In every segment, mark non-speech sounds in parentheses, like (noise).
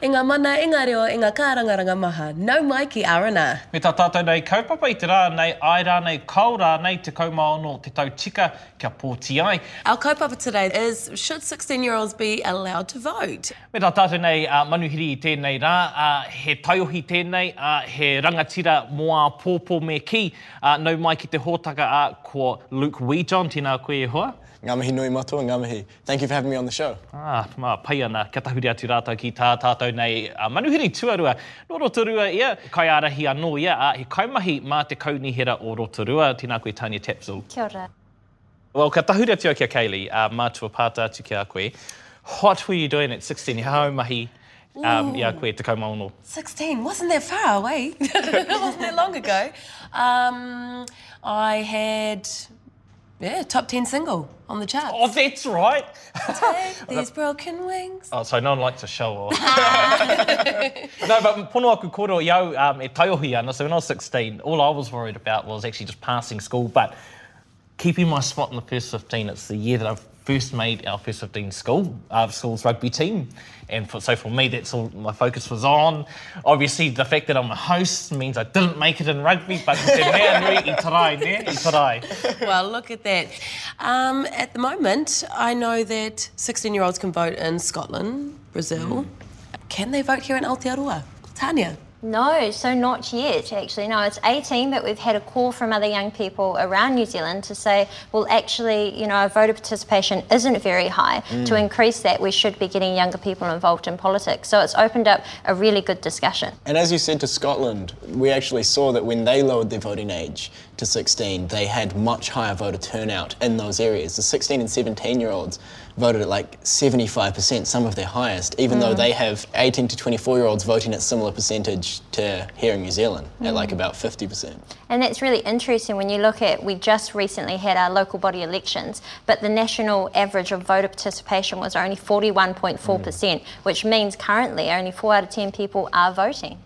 E ngā mana, e ngā reo, e ngā kārangaranga maha. Nau mai ki R&R. Me tā tātou nei kaupapa i te rā, nei ai rā, nei kaura, nei te kaumaono, te tau tika, kia pōti ai. Our kaupapa today is, should 16-year-olds be allowed to vote? Me tā tātou nei uh, manuhiri i tēnei rā, uh, he taiohi tēnei, uh, he rangatira moa pōpō me ki, uh, nau mai ki te hōtaka uh, ko Luke Weejohn, tēnā koe e hoa. Ngā mihi nui matua, ngā mihi. Thank you for having me on the show. Ah, mā, pai ana, kia tahuri atu rātou ki tā tātou nei uh, manuhiri tuarua. No Rotorua, ia, kai arahi anō, ia, uh, he kaumahi mā te kaunihera o Rotorua, tēnā koe Tanya Tapsel. Kia ora. Well, ka tahuri atu au kia Kaylee, uh, mātua pāta atu kia koe. What were you doing at 16? How mahi um, ia koe te kaumaono? 16, wasn't that far away. (laughs) wasn't that long ago. Um, I had, yeah, top 10 single on the charts. Oh, that's right. Take (laughs) these broken wings. Oh, so no one likes to show off. (laughs) no, but pono aku koro iau um, e taiohi ana, so when I was 16, all I was worried about was actually just passing school, but keeping my spot in the first 15. It's the year that I've first made our first 15 school, uh, school's rugby team. And for, so for me, that's all my focus was on. Obviously, the fact that I'm a host means I didn't make it in rugby, but te mea nui i tarai, ne? I tarai. Well, look at that. Um, at the moment, I know that 16 year olds can vote in Scotland, Brazil. Can they vote here in Aotearoa? Tanya? No, so not yet, actually. No, it's 18, but we've had a call from other young people around New Zealand to say, well, actually, you know, our voter participation isn't very high. Mm. To increase that, we should be getting younger people involved in politics. So it's opened up a really good discussion. And as you said to Scotland, we actually saw that when they lowered their voting age to 16, they had much higher voter turnout in those areas. The 16 and 17 year olds voted at like 75%, some of their highest, even though mm. they have 18 to 24 year olds voting at similar percentage to here in New Zealand, at like mm. about 50%. And that's really interesting when you look at, we just recently had our local body elections, but the national average of voter participation was only 41.4%, mm. which means currently only 4 out of 10 people are voting.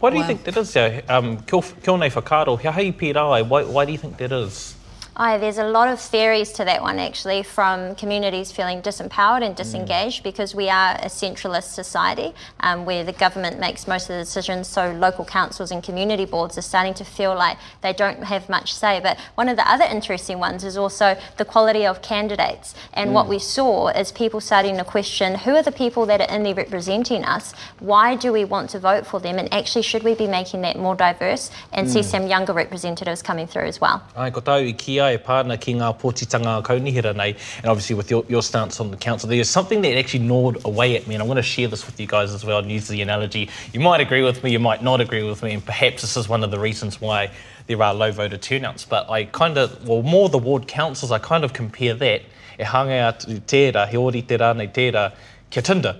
Why do you Wow. think that is? Um, kia, kia nei whakaro, hea hei pērā, why, why do you think that is? Aye, there's a lot of theories to that one actually, from communities feeling disempowered and mm. disengaged because we are a centralist society um, where the government makes most of the decisions. So local councils and community boards are starting to feel like they don't have much say. But one of the other interesting ones is also the quality of candidates. And what mm. we saw is people starting to question who are the people that are in there representing us? Why do we want to vote for them? And actually, should we be making that more diverse and see mm. some younger representatives coming through as well? Ai, ko tau i ki e pāna ki ngā pōtitanga kaunihera nei, and obviously with your, your stance on the council, there's something that actually gnawed away at me, and I want to share this with you guys as well and use the analogy. You might agree with me, you might not agree with me, and perhaps this is one of the reasons why there are low voter turnouts. But I kind of, well, more the ward councils, I kind of compare that e hanga atu tērā, he ori te nei tērā, kia Tinder.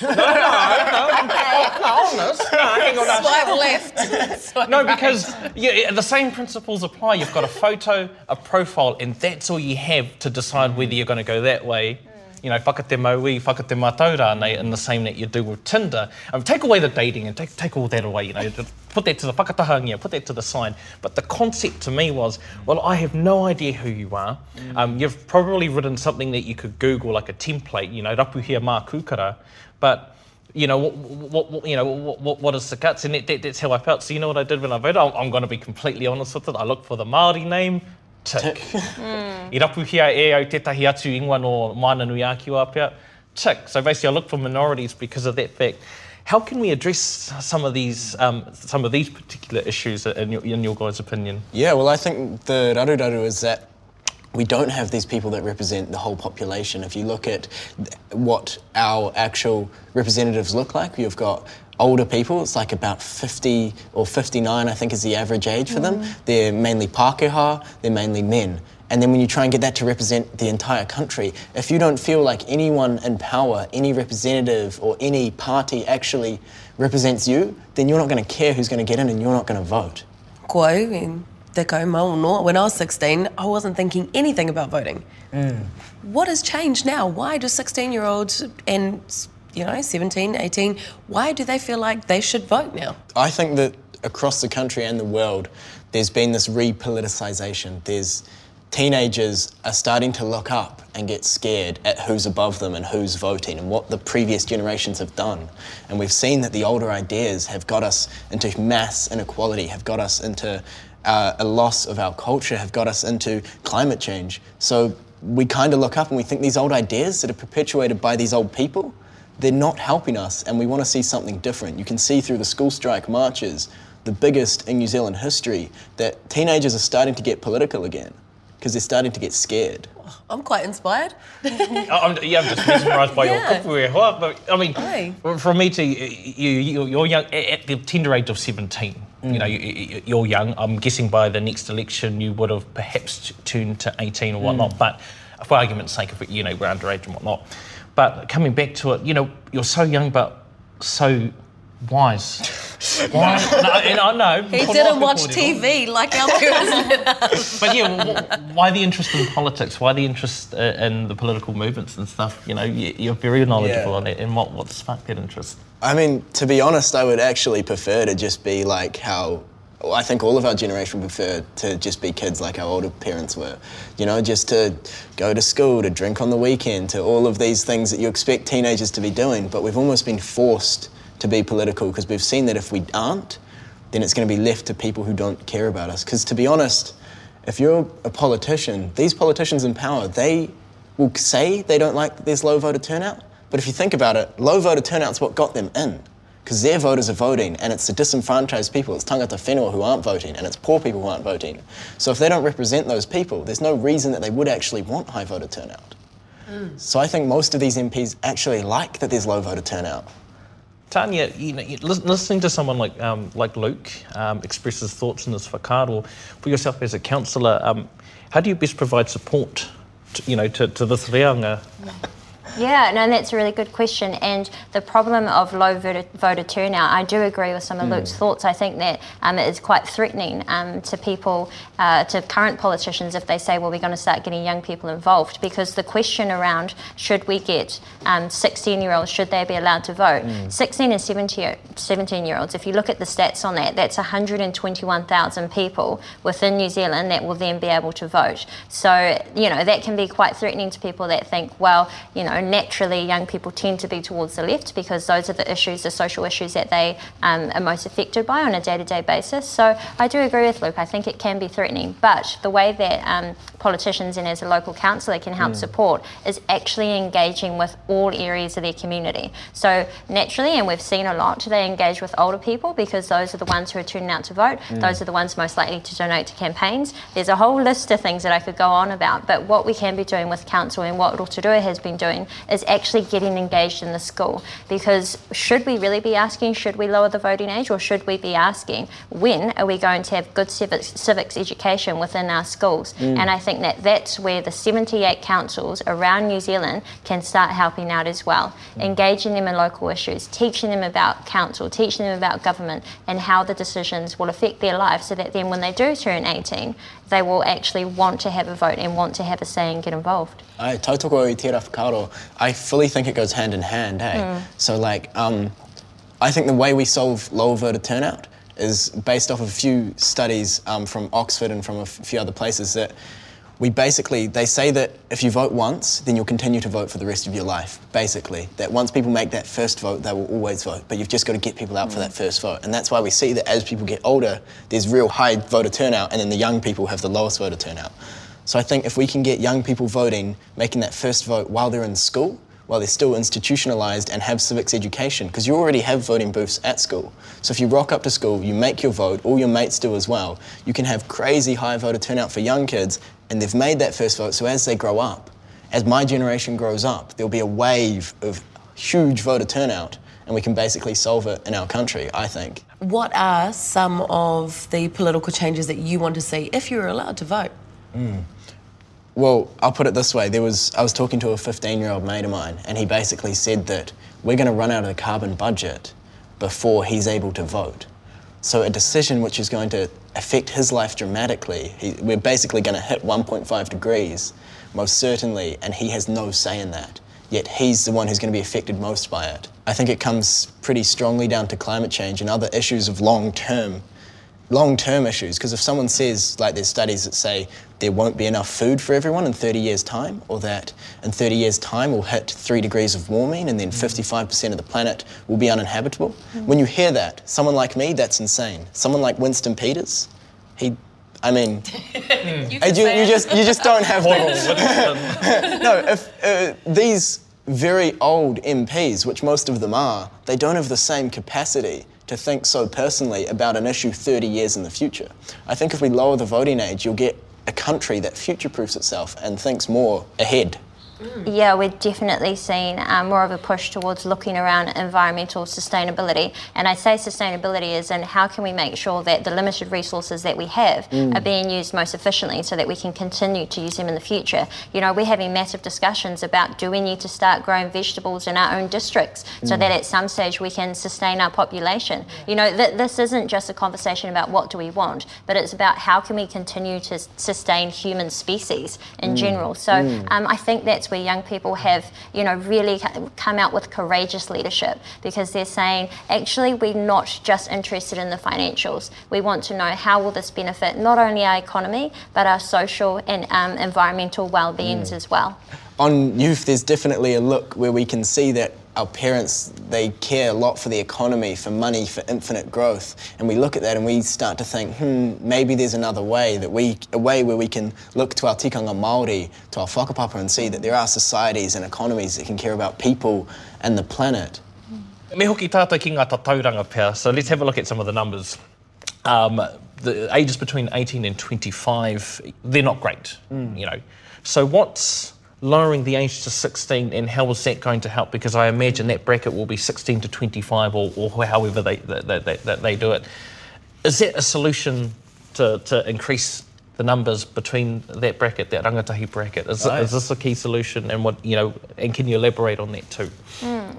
no, (laughs) no, no, no, honest. No, hang on. Swipe left. (laughs) Swipe No, right. because yeah, the same principles apply. You've got a photo, a profile, and that's all you have to decide whether you're going to go that way. You know, whakate maui, whakate nei, in the same that you do with Tinder. Um, take away the dating and take, take all that away, you know, (laughs) put that to the whakatahangia, put that to the side. But the concept to me was, well, I have no idea who you are. Um, you've probably written something that you could Google, like a template, you know, rapuhia mā kūkara, but you know, what, what, what, you know, what, what, is the guts? And it, that, that's how I felt. So you know what I did when I voted? I'm, I'm going to be completely honest with it. I looked for the Māori name, tick. I (laughs) rapuhia e au tētahi atu ingoa no mana nui āki wāpea, tick. So basically I look for minorities because of that fact. How can we address some of these, um, some of these particular issues in your, in your guys' opinion? Yeah, well, I think the raru is that we don't have these people that represent the whole population. If you look at what our actual representatives look like, you've got older people, it's like about 50 or 59, I think is the average age for them. Mm-hmm. They're mainly Pākehā, they're mainly men. And then when you try and get that to represent the entire country, if you don't feel like anyone in power, any representative or any party actually represents you, then you're not going to care who's going to get in and you're not going to vote. Koe, in te kaumauno, when I was 16, I wasn't thinking anything about voting. Mm. what has changed now? Why do 16 year olds and, you know, 17, 18, why do they feel like they should vote now? I think that across the country and the world, there's been this repoliticization. There's teenagers are starting to look up and get scared at who's above them and who's voting and what the previous generations have done. And we've seen that the older ideas have got us into mass inequality, have got us into uh, a loss of our culture, have got us into climate change. So we kind of look up and we think these old ideas that are perpetuated by these old people, they're not helping us and we want to see something different. You can see through the school strike marches, the biggest in New Zealand history, that teenagers are starting to get political again because they're starting to get scared. I'm quite inspired. (laughs) I'm, yeah, I'm just mesmerised by (laughs) Yeah. your kupu e But I mean, Aye. from me to you, you, you're young at the tender age of 17. You know, you- you, you're young. I'm guessing by the next election you would have perhaps tuned to 18 or whatnot. Mm. But for argument's sake, if it, you know we're underage and whatnot. But coming back to it, you know, you're so young but so wise. Wise. no, and I know. He didn't watch TV like our parents. (laughs) But yeah, why the interest in politics? Why the interest uh, in the political movements and stuff? You know, you- you're very knowledgeable Yeah. on it. And what what sparked that interest? I mean, to be honest, I would actually prefer to just be like how well, I think all of our generation prefer to just be kids like our older parents were. You know, just to go to school, to drink on the weekend, to all of these things that you expect teenagers to be doing. But we've almost been forced to be political because we've seen that if we aren't, then it's going to be left to people who don't care about us. Because to be honest, if you're a politician, these politicians in power, they will say they don't like that there's low voter turnout. But if you think about it, low voter turnout's what got them in. Because their voters are voting, and it's the disenfranchised people, it's tangata whenua who aren't voting, and it's poor people who aren't voting. So if they don't represent those people, there's no reason that they would actually want high voter turnout. Hmm. So I think most of these MPs actually like that there's low voter turnout. Tanya, you know, listening to someone like um, like Luke um, express his thoughts in this whakaaro, for yourself as a counsellor, um, how do you best provide support, to, you know, to, to this reanga? Yeah, no, that's a really good question. And the problem of low voter, voter turnout, I do agree with some of Luke's thoughts. I think that um, it is quite threatening um, to people, uh, to current politicians, if they say, well, we're going to start getting young people involved. Because the question around should we get 16 year olds, should they be allowed to vote? 16 and 17 year olds, if you look at the stats on that, that's 121,000 people within New Zealand that will then be able to vote. So, you know, that can be quite threatening to people that think, well, you know, naturally young people tend to be towards the left because those are the issues, the social issues that they um, are most affected by on a day to day basis. So I do agree with Luke. I think it can be threatening. But the way that um, politicians and as a local councillor can help support is actually engaging with all areas of their community. So naturally, and we've seen a lot, they engage with older people because those are the ones who are turning out to vote. Those are the ones most likely to donate to campaigns. There's a whole list of things that I could go on about, but what we can be doing with council and what Rotorua has been doing is actually getting engaged in the school. Because should we really be asking, should we lower the voting age, or should we be asking, when are we going to have good civics, civics education within our schools? Mm. And I think that that's where the 78 councils around New Zealand can start helping out as well, engaging them in local issues, teaching them about council, teaching them about government, and how the decisions will affect their lives, so that then when they do turn 18, they will actually want to have a vote and want to have a say and get involved. Ai, tautoko i tērā. I fully think it goes hand in hand, hey? So, like, um, I think the way we solve low voter turnout is based off of a few studies um, from Oxford and from a few other places that we basically, they say that if you vote once, then you'll continue to vote for the rest of your life, basically. That once people make that first vote, they will always vote, but you've just got to get people out for that first vote. And that's why we see that as people get older, there's real high voter turnout, and then the young people have the lowest voter turnout. So I think if we can get young people voting, making that first vote while they're in school, while they're still institutionalized and have civics education, because you already have voting booths at school. So if you rock up to school, you make your vote, all your mates do as well, you can have crazy high voter turnout for young kids, and they've made that first vote. So as they grow up, as my generation grows up, there'll be a wave of huge voter turnout, and we can basically solve it in our country, I think. what are some of the political changes that you want to see if you're allowed to vote? Hmm. Well, I'll put it this way. There was I was talking to a 15-year-old mate of mine, and he basically said that we're going to run out of the carbon budget before he's able to vote. So a decision which is going to affect his life dramatically. He, we're basically going to hit 1.5 degrees most certainly, and he has no say in that. Yet he's the one who's going to be affected most by it. I think it comes pretty strongly down to climate change and other issues of long term long-term issues because if someone says like there's studies that say there won't be enough food for everyone in 30 years time or that in 30 years time we'll hit 3 degrees of warming and then 55% of the planet will be uninhabitable when you hear that someone like me that's insane. Someone like winston peters he i mean (laughs) You I can ju- say you just you just don't have the (laughs) no, if uh, these very old MPs, which most of them are, they don't have the same capacity to think so personally about an issue 30 years in the future. I think if we lower the voting age, you'll get a country that future-proofs itself and thinks more ahead. Mm. Yeah, we're definitely seeing um, more of a push towards looking around environmental sustainability. And I say sustainability is in how can we make sure that the limited resources that we have mm. are being used most efficiently so that we can continue to use them in the future. You know, we're having massive discussions about do we need to start growing vegetables in our own districts so mm. that at some stage we can sustain our population. You know, th- this isn't just a conversation about what do we want, but it's about how can we continue to sustain human species in general. So um, I think that's where young people have, you know, really come out with courageous leadership because they're saying, actually, we're not just interested in the financials. We want to know how will this benefit not only our economy, but our social and um, environmental well-beings as well. On youth, there's definitely a look where we can see that our parents they care a lot for the economy, for money, for infinite growth, and we look at that and we start to think, hmm, maybe there's another way that we a way where we can look to our tikanga Maori, to our whakapapa, and see that there are societies and economies that can care about people and the planet. Me hoki tātou ki ngā tatauranga pia. So let's have a look at some of the numbers. Um, the ages between 18 and 25, they're not great, you know. So what's lowering the age to 16 and how is that going to help? Because I imagine that bracket will be 16 to 25 or, or however they, they, they, they, do it. Is that a solution to, to increase the numbers between that bracket, that rangatahi bracket? Is, is this a key solution and what, you know, and can you elaborate on that too?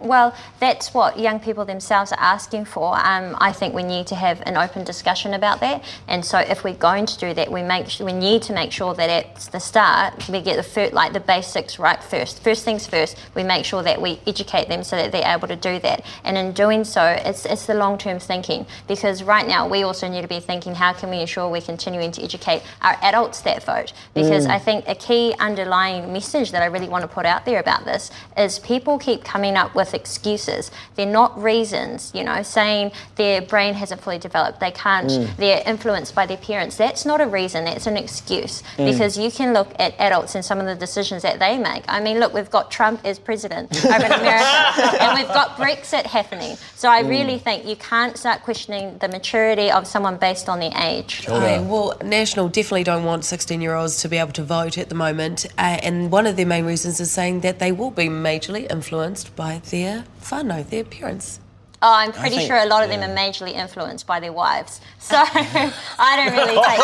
Well, that's what young people themselves are asking for. Um, I think we need to have an open discussion about that. And so, if we're going to do that, we make we need to make sure that at the start we get the fir- like the basics right first. First things first, we make sure that we educate them so that they're able to do that. And in doing so, it's it's the long term thinking because right now we also need to be thinking how can we ensure we're continuing to educate our adults that vote because mm. I think a key underlying message that I really want to put out there about this is people keep coming up with excuses. They're not reasons, you know, saying their brain hasn't fully developed, they can't, mm. they're influenced by their parents. That's not a reason, that's an excuse mm. because you can look at adults and some of the decisions that they make. I mean, look, we've got Trump as president (laughs) over in America and we've got Brexit happening. So I really think you can't start questioning the maturity of someone based on their age. I mean, well, National definitely don't want 16 year olds to be able to vote at the moment. Uh, and one of their main reasons is saying that they will be majorly influenced by their whānau, their parents. Oh, I'm pretty think- sure a lot of them are majorly influenced by their wives. So (laughs) I don't really take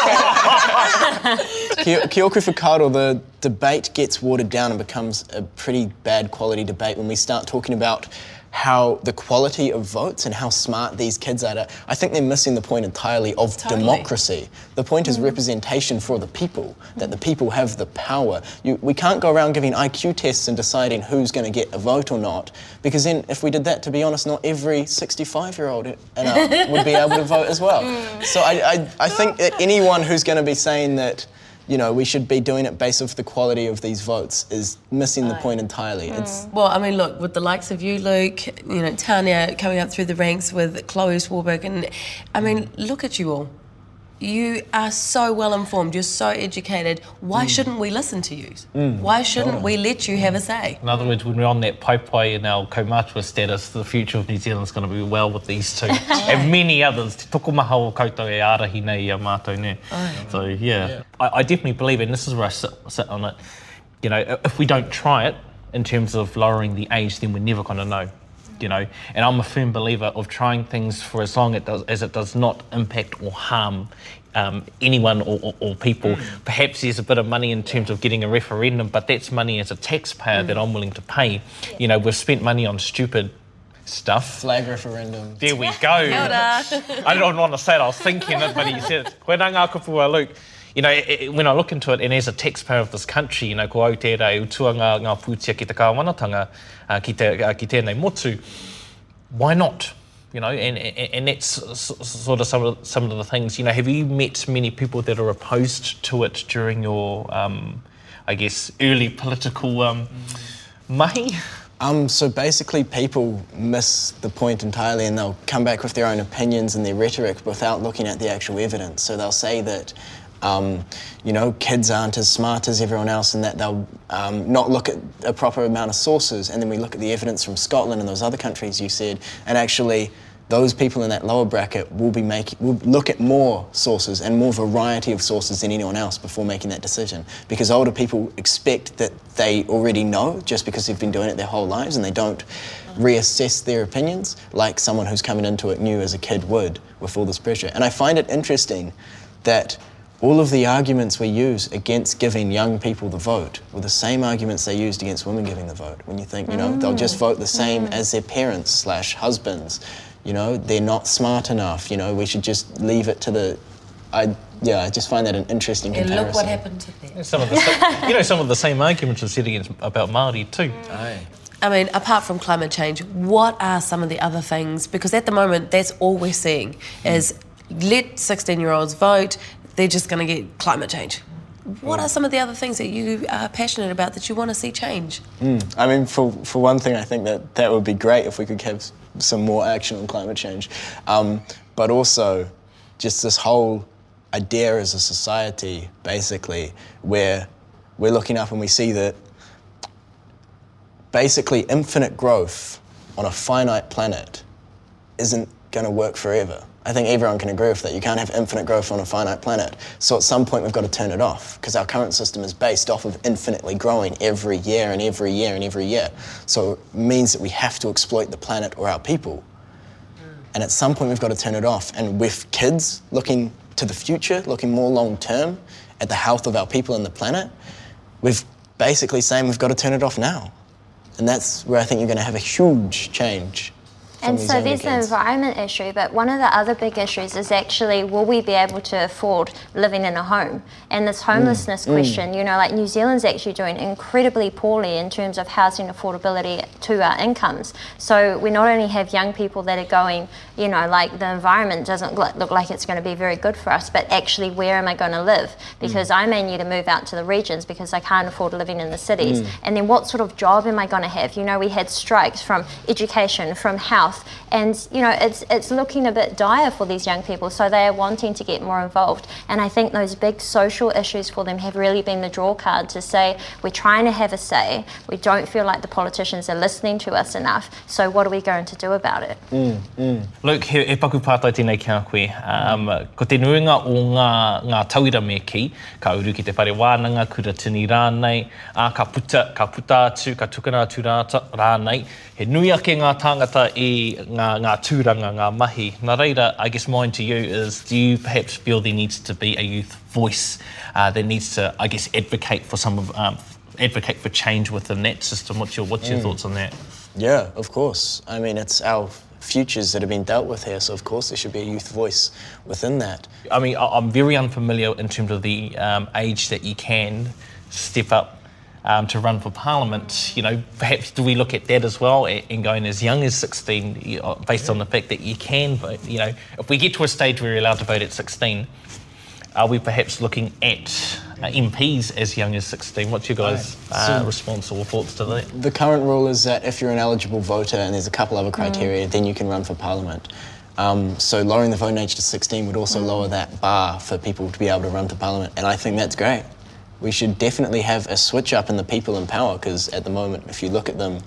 that. Ki, ki oku whakaaro, the debate gets watered down and becomes a pretty bad quality debate when we start talking about how the quality of votes and how smart these kids are. I think they're missing the point entirely of Totally. democracy. The point is mm. representation for the people, that the people have the power. You, we can't go around giving IQ tests and deciding who's going to get a vote or not, because then if we did that, to be honest, not every 65 year old (laughs) would be able to vote as well. Mm. So I, I, I think that anyone who's going to be saying that you know, we should be doing it based off the quality of these votes is missing the point entirely. It's mm. Well, I mean, look, with the likes of you, Luke, you know, Tanya coming up through the ranks with Chloe Swarbrick, and I mean, look at you all. You are so well informed, you're so educated. Why shouldn't we listen to you? Why shouldn't we let you have a say? In other words, when we're on that paipai in our kaumatua status, the future of New Zealand's going to be well with these two (laughs) and many others. Te toko maha o koutou e arahi nei i a mātou ne. So, yeah. I, I definitely believe, and this is where I sit, sit on it, you know, if we don't try it in terms of lowering the age, then we're never going to know. You know, and I'm a firm believer of trying things for as long it does, as it does not impact or harm um, anyone or, or, or people. Perhaps there's a bit of money in terms of getting a referendum, but that's money as a taxpayer that I'm willing to pay. You know, we've spent money on stupid stuff. flag referendum. There we go. (laughs) I don't want to say it, I was thinking it, but he said it. Koe nā ngā kupua, Luke. You know, it, it, when I look into it, and as a taxpayer of this country, you know, ko au tērā e utua ngā, ngā pūtia ki te kāwanatanga, uh, ki, te, uh, ki tēnei motu, why not? You know, and, and, and that's sort of some of, some of the things. You know, have you met many people that are opposed to it during your, um, I guess, early political um, mahi? Um, so basically, people miss the point entirely and they'll come back with their own opinions and their rhetoric without looking at the actual evidence. So they'll say that, um, you know, kids aren't as smart as everyone else and that they'll um, not look at a proper amount of sources. And then we look at the evidence from Scotland and those other countries you said, and actually, those people in that lower bracket will be making will look at more sources and more variety of sources than anyone else before making that decision because older people expect that they already know just because they've been doing it their whole lives and they don't reassess their opinions like someone who's coming into it new as a kid would with all this pressure and i find it interesting that all of the arguments we use against giving young people the vote were the same arguments they used against women giving the vote. When you think, you know, they'll just vote the same mm. as their parents slash husbands. You know, they're not smart enough. You know, we should just leave it to the. I yeah, I just find that an interesting And comparison. look what happened to them. Some of the, sa- you know, some of the same arguments are said against about Māori too. Aye. I mean, apart from climate change, what are some of the other things? Because at the moment, that's all we're seeing is let 16 year olds vote, they're just going to get climate change. What are some of the other things that you are passionate about that you want to see change? I mean, for, for one thing, I think that that would be great if we could have some more action on climate change. Um, but also, just this whole idea as a society, basically, where we're looking up and we see that basically infinite growth on a finite planet isn't going to work forever. I think everyone can agree with that. You can't have infinite growth on a finite planet. So at some point, we've got to turn it off because our current system is based off of infinitely growing every year and every year and every year. So it means that we have to exploit the planet or our people. And at some point, we've got to turn it off. And with kids looking to the future, looking more long term at the health of our people and the planet, we've basically saying we've got to turn it off now. And that's where I think you're going to have a huge change. And so there's the environment issue, but one of the other big issues is actually will we be able to afford living in a home? And this homelessness question, you know, like New Zealand's actually doing incredibly poorly in terms of housing affordability to our incomes. So we not only have young people that are going, you know, like the environment doesn't look look like it's going to be very good for us, but actually where am I going to live? Because I may need to move out to the regions because I can't afford living in the cities. And then what sort of job am I going to have? You know, we had strikes from education, from health, and you know, it's it's looking a bit dire for these young people. So they are wanting to get more involved. And I think those big social issues for them have really been the draw card to say we're trying to have a say. We don't feel like the politicians are listening to us enough. So what are we going to do about it? Luke, he, he paku pātai tēnei ki a koe. Um, ko te nuinga o ngā, ngā tauira me ki, ka uru ki te whare wānanga, kura tini rānei, ā, ka puta, ka puta atu, ka tukana atu rāta, rānei. He nui ake ngā tāngata i ngā, ngā tūranga, ngā mahi. Nā reira, I guess mine to you is, do you perhaps feel there needs to be a youth voice uh, that needs to, I guess, advocate for some of, um, advocate for change within that system? What's your, what's your thoughts on that? Yeah, of course. I mean, it's our futures that have been dealt with here, so of course there should be a youth voice within that. I mean, I'm very unfamiliar in terms of the um, age that you can step up um, to run for Parliament. You know, perhaps do we look at that as well a- and going as young as 16, you know, based on the fact that you can vote? You know, if we get to a stage where you're allowed to vote at 16, are we perhaps looking at uh, MPs as young as 16? What's your guys' uh, response or thoughts to that? The current rule is that if you're an eligible voter and there's a couple other criteria, then you can run for Parliament. Um, so lowering the voting age to 16 would also lower that bar for people to be able to run for Parliament, and I think that's great. We should definitely have a switch up in the people in power because at the moment, if you look at them,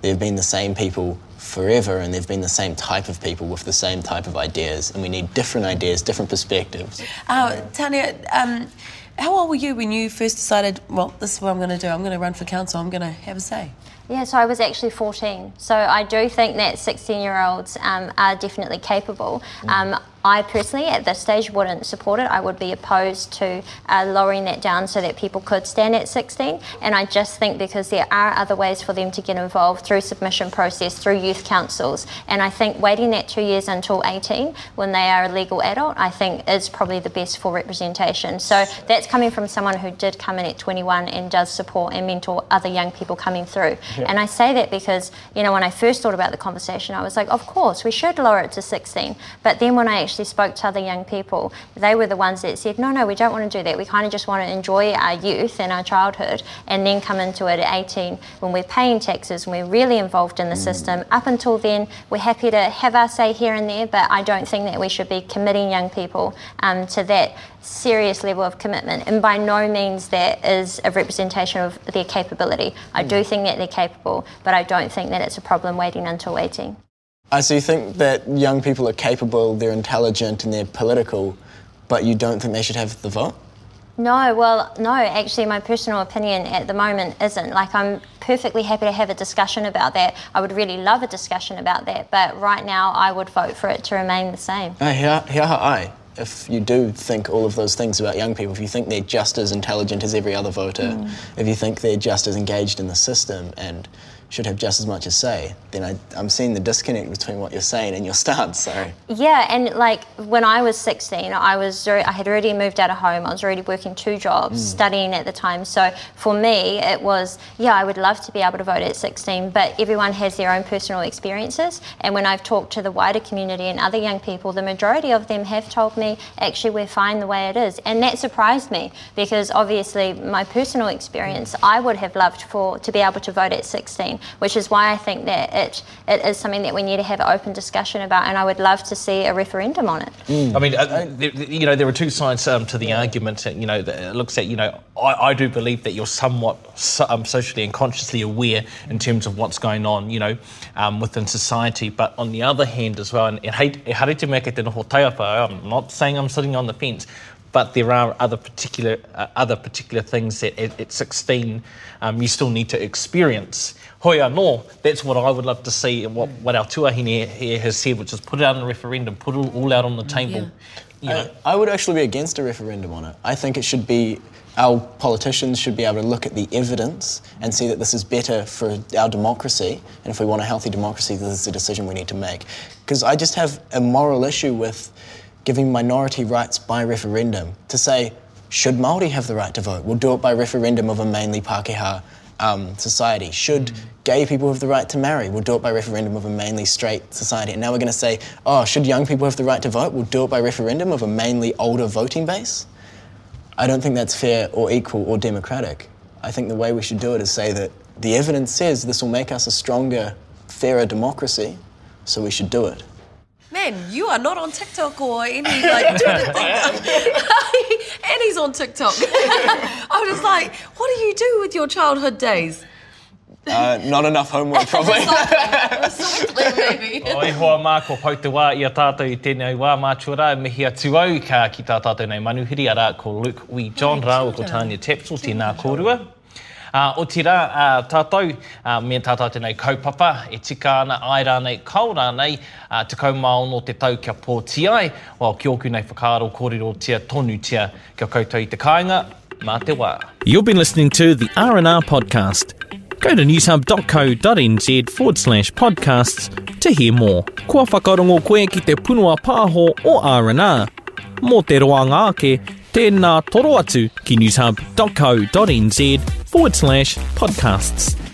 they've been the same people forever and they've been the same type of people with the same type of ideas, and we need different ideas, different perspectives. Uh, Tanya, um, how old were you when you first decided, well, this is what I'm going to do? I'm going to run for council, I'm going to have a say? Yeah, so I was actually 14. So I do think that 16 year olds um, are definitely capable. Um, I personally, at this stage, wouldn't support it. I would be opposed to uh, lowering that down so that people could stand at 16. And I just think because there are other ways for them to get involved through submission process, through youth councils, and I think waiting that two years until 18 when they are a legal adult, I think is probably the best for representation. So that's coming from someone who did come in at 21 and does support and mentor other young people coming through. Yeah. And I say that because, you know, when I first thought about the conversation, I was like, of course, we should lower it to 16. But then when I actually spoke to other young people, they were the ones that said, no, no, we don't want to do that. We kind of just want to enjoy our youth and our childhood and then come into it at 18 when we're paying taxes and we're really involved in the mm. system. Up until then, we're happy to have our say here and there, but I don't think that we should be committing young people um, to that serious level of commitment. And by no means that is a representation of their capability. I do mm. think that they're capable, but I don't think that it's a problem waiting until 18. Uh, so you think that young people are capable, they're intelligent, and they're political, but you don't think they should have the vote? No, well, no, actually, my personal opinion at the moment isn't. Like, I'm perfectly happy to have a discussion about that. I would really love a discussion about that, but right now, I would vote for it to remain the same. Uh, here, here I. If you do think all of those things about young people, if you think they're just as intelligent as every other voter, mm. if you think they're just as engaged in the system and should have just as much as say, then I, am seeing the disconnect between what you're saying and your (laughs) stance. Sorry. Yeah, and like when I was 16, I was I had already moved out of home. I was already working two jobs, mm. studying at the time. So for me, it was yeah, I would love to be able to vote at 16, but everyone has their own personal experiences. And when I've talked to the wider community and other young people, the majority of them have told me actually we're fine the way it is, and that surprised me because obviously my personal experience, I would have loved for to be able to vote at 16 which is why I think that it, it is something that we need to have an open discussion about, and I would love to see a referendum on it. Mm. I mean, uh, there, you know, there are two sides um, to the argument. You know, that looks at, you know, I, I do believe that you're somewhat so, um, socially and consciously aware in terms of what's going on, you know, um, within society. But on the other hand as well, and hare te mea te noho I'm not saying I'm sitting on the fence, but there are other particular uh, other particular things that at, at 16 um, you still need to experience. Hoi no, that's what I would love to see and what, what our tuahine here has said, which is put it out in a referendum, put it all out on the table. Yeah. You know. I, I would actually be against a referendum on it. I think it should be our politicians should be able to look at the evidence and see that this is better for our democracy. And if we want a healthy democracy, this is a decision we need to make. Because I just have a moral issue with giving minority rights by referendum to say, should Māori have the right to vote? We'll do it by referendum of a mainly Pākehā um, society. Should mm. gay people have the right to marry? We'll do it by referendum of a mainly straight society. And now we're going to say, oh, should young people have the right to vote? We'll do it by referendum of a mainly older voting base. I don't think that's fair or equal or democratic. I think the way we should do it is say that the evidence says this will make us a stronger, fairer democracy, so we should do it man, you are not on TikTok or any like (laughs) Twitter thing. (laughs) and he's on TikTok. (laughs) I was like, what do you do with your childhood days? Uh, not enough homework, probably. o e hoa mā ko pau te wā i a tātou i tēnei wā mātua me hia tuau ka ki tā tātou nei manuhiri a rā ko Luke Wee John rā o ko Tanya Tapsel, tēnā kōrua. Uh, o tira uh, tātou, uh, me tātou tēnei kaupapa, e tika ana ai rānei, kau rānei, uh, te kaumao no te tau kia pōti ai, o ki oku nei whakaaro kōrero tia tonu tia kia koutou i te kāinga, mā te wā. You've been listening to the R&R podcast. Go to newshub.co.nz forward slash podcasts to hear more. Kua whakarongo koe ki te punua pāho o R&R. Mō te roa ngāke, tēnā toro atu ki newshub.co.nz forward slash podcasts.